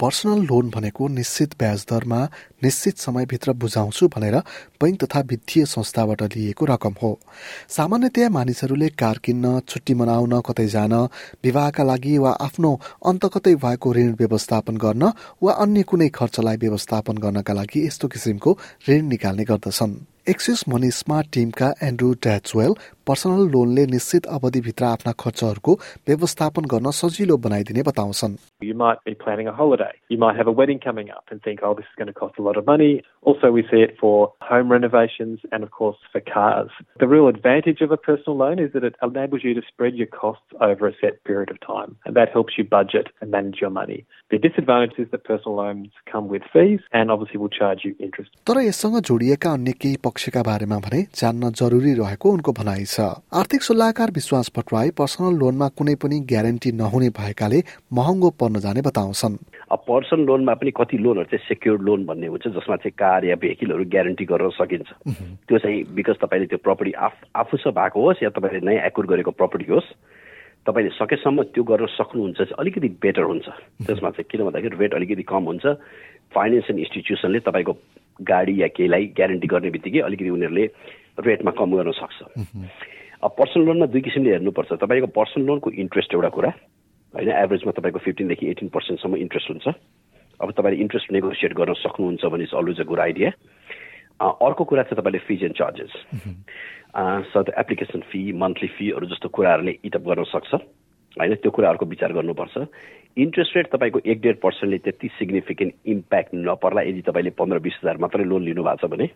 Personal loan भनेको निश्चित ब्याज दरमा निश्चित समयभित्र बुझाउँछु भनेर बैंक तथा वित्तीय संस्थाबाट लिएको रकम हो। सामान्यतया मानिसहरूले कार किन्न छुट्टी मनाउन कतै जान विवाहका लागि वा आफ्नो अन्त कतै भएको ऋण व्यवस्थापन गर्न वा अन्य कुनै खर्चलाई व्यवस्थापन गर्नका लागि यस्तो किसिमको ऋण निकाल्ने गर्दछन्। एक्सिस मनी स्मार्ट टिमका एन्ड्रु ट्याचवेल पर्सनल लोनले निश्चित अवधिभित्र आफ्ना खर्चहरूको व्यवस्थापन गर्न सजिलो बनाइदिने बताउँछन् You might be planning a holiday. You might have a wedding coming up and think, oh, this is going to cost a lot of money. Also, we see it for home renovations and, of course, for cars. The real advantage of a personal loan is that it enables you to spread your costs over a set period of time, and that helps you budget and manage your money. The disadvantage is that personal loans come with fees and obviously will charge you interest. तर यससँग जोडिएका अन्य केही पक्षका बारेमा भने जान्न जरुरी रहेको उनको भनाइ छ आर्थिक सल्लाहकार विश्वास भट्टराई पर्सनल लोनमा कुनै पनि ग्यारेन्टी नहुने भएकाले महँगो पर्न जाने बताउँछन्। अब पर्सनल लोनमा पनि कति लोनहरू चाहिँ सेक्योर्ड लोन भन्ने हुन्छ जसमा चाहिँ कार या भेहिकलहरू ग्यारेन्टी गर्न सकिन्छ। त्यो चाहिँ बिकज तपाईँले त्यो प्रपर्टी आफ आफूसँग भएको होस् या तपाईँले नै एकुर गरेको प्रपर्टी होस् तपाईँले सकेसम्म त्यो गर्न सक्नुहुन्छ चाहिँ अलिकति बेटर हुन्छ। त्यसमा चाहिँ किन भन्दाखेरि रेट अलिकति कम हुन्छ। फाइनेन्सियल इन्स्टिट्युसनले तपाईँको गाडी या केहीलाई ग्यारेन्टी गर्ने बित्तिकै अलिकति उनीहरूले रेटमा कम गर्न सक्छ। अब पर्सनल लोनमा दुई किसिमले हेर्नुपर्छ। तपाईँको पर्सनल लोनको इन्ट्रेस्ट एउटा कुरा होइन? एभरेजमा तपाईँको फिफ्टिनदेखि एटिन पर्सेन्टसम्म इन्ट्रेस्ट हुन्छ। अब तपाईँले इन्ट्रेस्ट नेगोसिएट गर्न सक्नुहुन्छ भने अलवेज अ गुड आइडिया अर्को कुरा चाहिँ तपाईँले fees and charges as the application fee monthly फीहरू जस्तो कुराहरूले इटअप गर्न सक्छ होइन? त्यो कुराहरूको विचार गर्नुपर्छ। इन्ट्रेस्ट रेट तपाईँको एक डेढ पर्सेन्टले त्यति सिग्निफिकेन्ट इम्प्याक्ट नपर्ला। यदि तपाईँले पन्ध्र बिस हजार मात्रै लोन लिनु भएको छ भने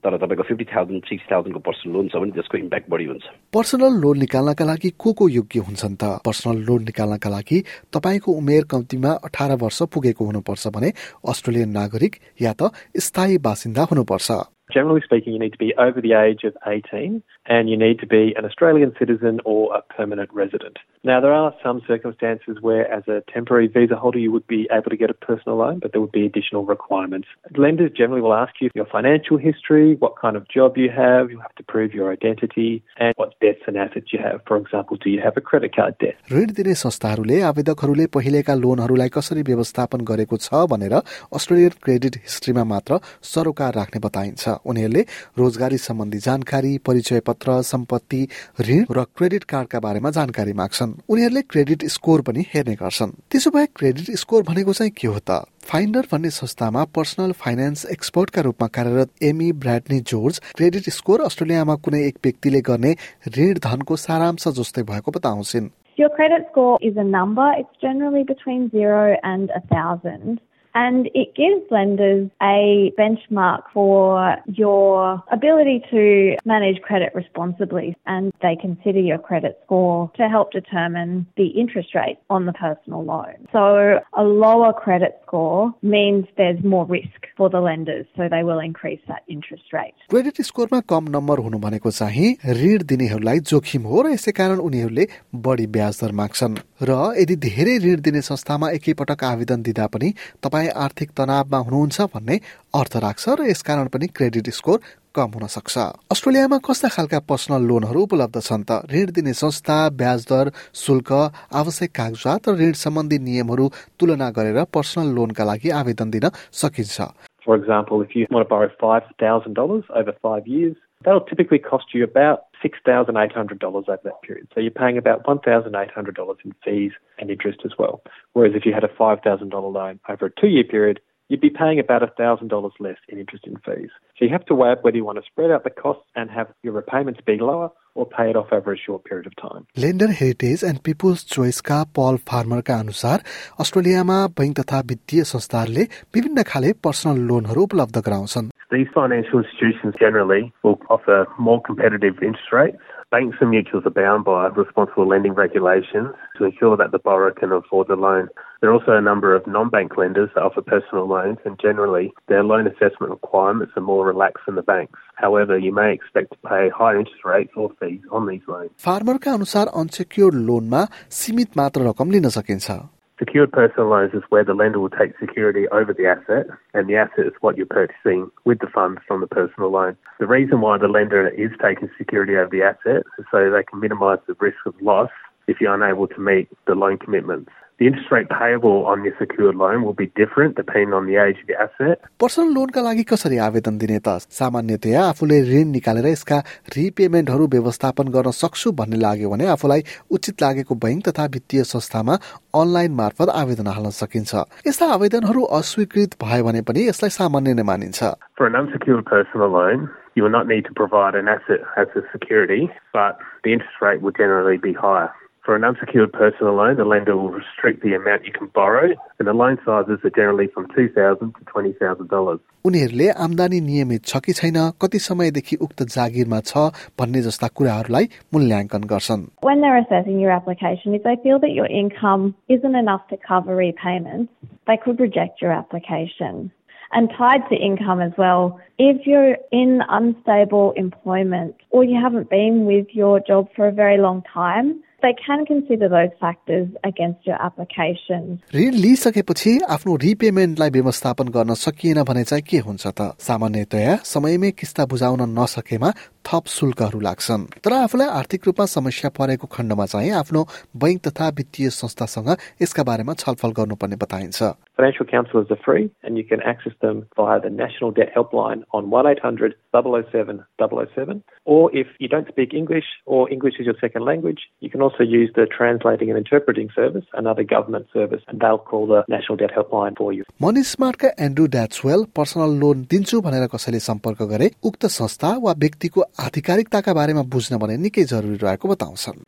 तर तपाईँको फिफ्टी थाउजन्ड सिक्सटी थाउजन्डको पर्सनल लोन छ भने त्यसको इम्प्याक्ट बढी हुन्छ। पर्सनल लोन निकाल्नका लागि को को योग्य हुन्छन् त? पर्सनल लोन निकाल्नका लागि तपाईँको उमेर कम्तीमा अठार वर्ष पुगेको हुनुपर्छ भने अस्ट्रेलियन नागरिक या त स्थायी बासिन्दा हुनुपर्छ। Generally speaking, you need to be over the age of 18 and you need to be an Australian citizen or a permanent resident. Now, there are some circumstances where, as a temporary visa holder, you would be able to get a personal loan, but there would be additional requirements. Lenders generally will ask you your financial history, what kind of job you have, you have to prove your identity, and what debts and assets you have. For example, do you have a credit card debt? ऋण दिने संस्थाहरूले आवेदकहरूले पहिलेका लोनहरूलाई कसरी व्यवस्थापन गरेको छ भनेर Australian credit हिस्ट्रीमा मात्र सरोकार राख्ने बताइन्छ उनीहरूले रोजगारी सम्बन्धी जानकारी परिचय पत्र सम्पत्ति ऋण र क्रेडिट कार्डका बारेमा जानकारी माग्छन् उनीहरूले क्रेडिट स्कोर पनि हेर्ने गर्छन् त्यसो भए क्रेडिट स्कोर भनेको चाहिँ के हो त फाइन्डर भन्ने संस्थामा पर्सनल फाइनेन्स एक्सपर्टका रूपमा कार्यरत Amy Bradney George credit score अस्ट्रेलियामा कुनै एक व्यक्तिले गर्ने ऋण धनको सारांश जस्तै भएको बताउँछिन् Your credit score is a number. It's generally between zero and a thousand. And it gives lenders a benchmark for your ability to manage credit responsibly. And they consider your credit score to help determine the interest rate on the personal loan. So a lower credit score means there's more risk for the lenders. So they will increase that interest rate. Credit स्कोरमा कम number हुनु भनेको चाहिँ ऋण दिनेहरूलाई जोखिम हो र यसै कारण उनीहरूले बढी ब्याज दर माग्छन् र यदि धेरै ऋण दिने संस्थामा एकैपटक आवेदन दिँदा पनि तपाईँ आर्थिक तनावमा हुनुहुन्छ भन्ने अर्थ राख्छ र यसकारण पनि क्रेडिट स्कोर कम हुन सक्छ। अस्ट्रेलियामा कस्ता खालका पर्सनल लोनहरू उपलब्ध छन् त? ऋण दिने संस्था ब्याज दर शुल्क आवश्यक कागजात र ऋण सम्बन्धी नियमहरू तुलना गरेर पर्सनल लोनका लागि आवेदन दिन सकिन्छ। For example, if you want to borrow $5,000 over five years, that'll typically cost you about $6,800 over that period. So you're paying about $1,800 in fees and interest as well. Whereas if you had a $5,000 loan over a two year period, you'd be paying about $1,000 less in interest and fees. So you have to weigh up whether you want to spread out the costs and have your repayments be lower or pay it off over a short period of time. Lender Heritage and People's चोइसका Paul फार्मरका अनुसार अस्ट्रेलियामा bank तथा वित्तीय संस्थाहरूले विभिन्न खाले personal लोनहरू उपलब्ध गराउँछन् These financial institutions generally will offer more competitive interest rates. Banks and mutuals are bound by responsible lending regulations to ensure that the borrower can afford the loan. There are also a number of non-bank lenders that offer personal loans and generally their loan assessment requirements are more relaxed than the banks. However, you may expect to pay higher interest rates or fees on these loans. फार्मरका अनुसार unsecured लोनमा सीमित मात्र रकम लिन सकिन्छ Secured personal loans is where the lender will take security over the asset, and the asset is what you're purchasing with the funds from the personal loan. The reason why the lender is taking security over the asset is so they can minimise the risk of loss if you're unable to meet the loan commitments. The interest rate payable on your secured loan will be different depending on the age of the asset. Personal लोनका लागि कसरी आवेदन दिने त सामान्यतया आफूले ऋण निकालेर यसका रिपेमेन्टहरू व्यवस्थापन गर्न सक्छु भन्ने लाग्यो भने आफूलाई उचित लागेको बैंक तथा वित्तीय संस्थामा अनलाइन मार्फत आवेदन हाल्न सकिन्छ यस्ता आवेदनहरू अस्वीकृत भयो भने पनि यसलाई सामान्य नै मानिन्छ For an unsecured personal loan, you will not need to provide an asset as a security, but the interest rate will generally be higher. For an unsecured personal loan, the lender will restrict the amount you can borrow, and the loan sizes are generally from $2,000 to $20,000. उनीहरूले आमदानी नियमित छ कि छैन कति समयदेखि उक्त जागिरमा छ भन्ने जस्ता कुराहरूलाई मूल्याङ्कन गर्छन् When they're assessing your application, if they feel that your income isn't enough to cover repayments, they could reject your application. And tied to income as well, if you're in unstable employment or you haven't been with your job for a very long time, they can consider those factors against your application. ऋण लिइसकेपछि आफ्नो रिपेमेन्टलाई व्यवस्थापन गर्न सकिएन भने चाहिँ के हुन्छ त सामान्यतया समयमै किस्ता बुझाउन नसकेमा थप शुल्कहरू लाग्छन् तर आफूलाई आर्थिक रूपमा समस्या परेको खण्डमा चाहिँ आफ्नो बैंक तथा वित्तीय संस्थासँग यसका बारेमा छलफल गर्नुपर्ने बताइन्छ Financial counsellors are free and you can access them via the National Debt Helpline on 1800 007 007. Or if you don't speak English or English is your second language, you can also use the Translating and Interpreting Service, another government service, and they'll call the National Debt Helpline for you. Money स्मार्टका Andrew Tatchwell personal loan दिन्छु भनेर कसैले सम्पर्क गरे उक्त संस्था वा व्यक्तिको आधिकारिकताका बारेमा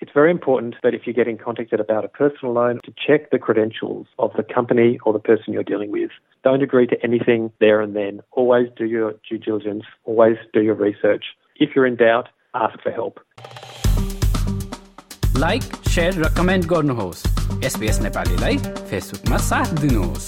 It's very important that if you get in contact about a personal loan to check the credentials of the company or the person you're dealing with. Don't agree to anything there and then. Always do your due diligence, always do your research. If you're in doubt, ask for help. Like share raw comment गर्नुहोस् SBS नेपालीलाई फेसबुकमा साथ दिनुहोस्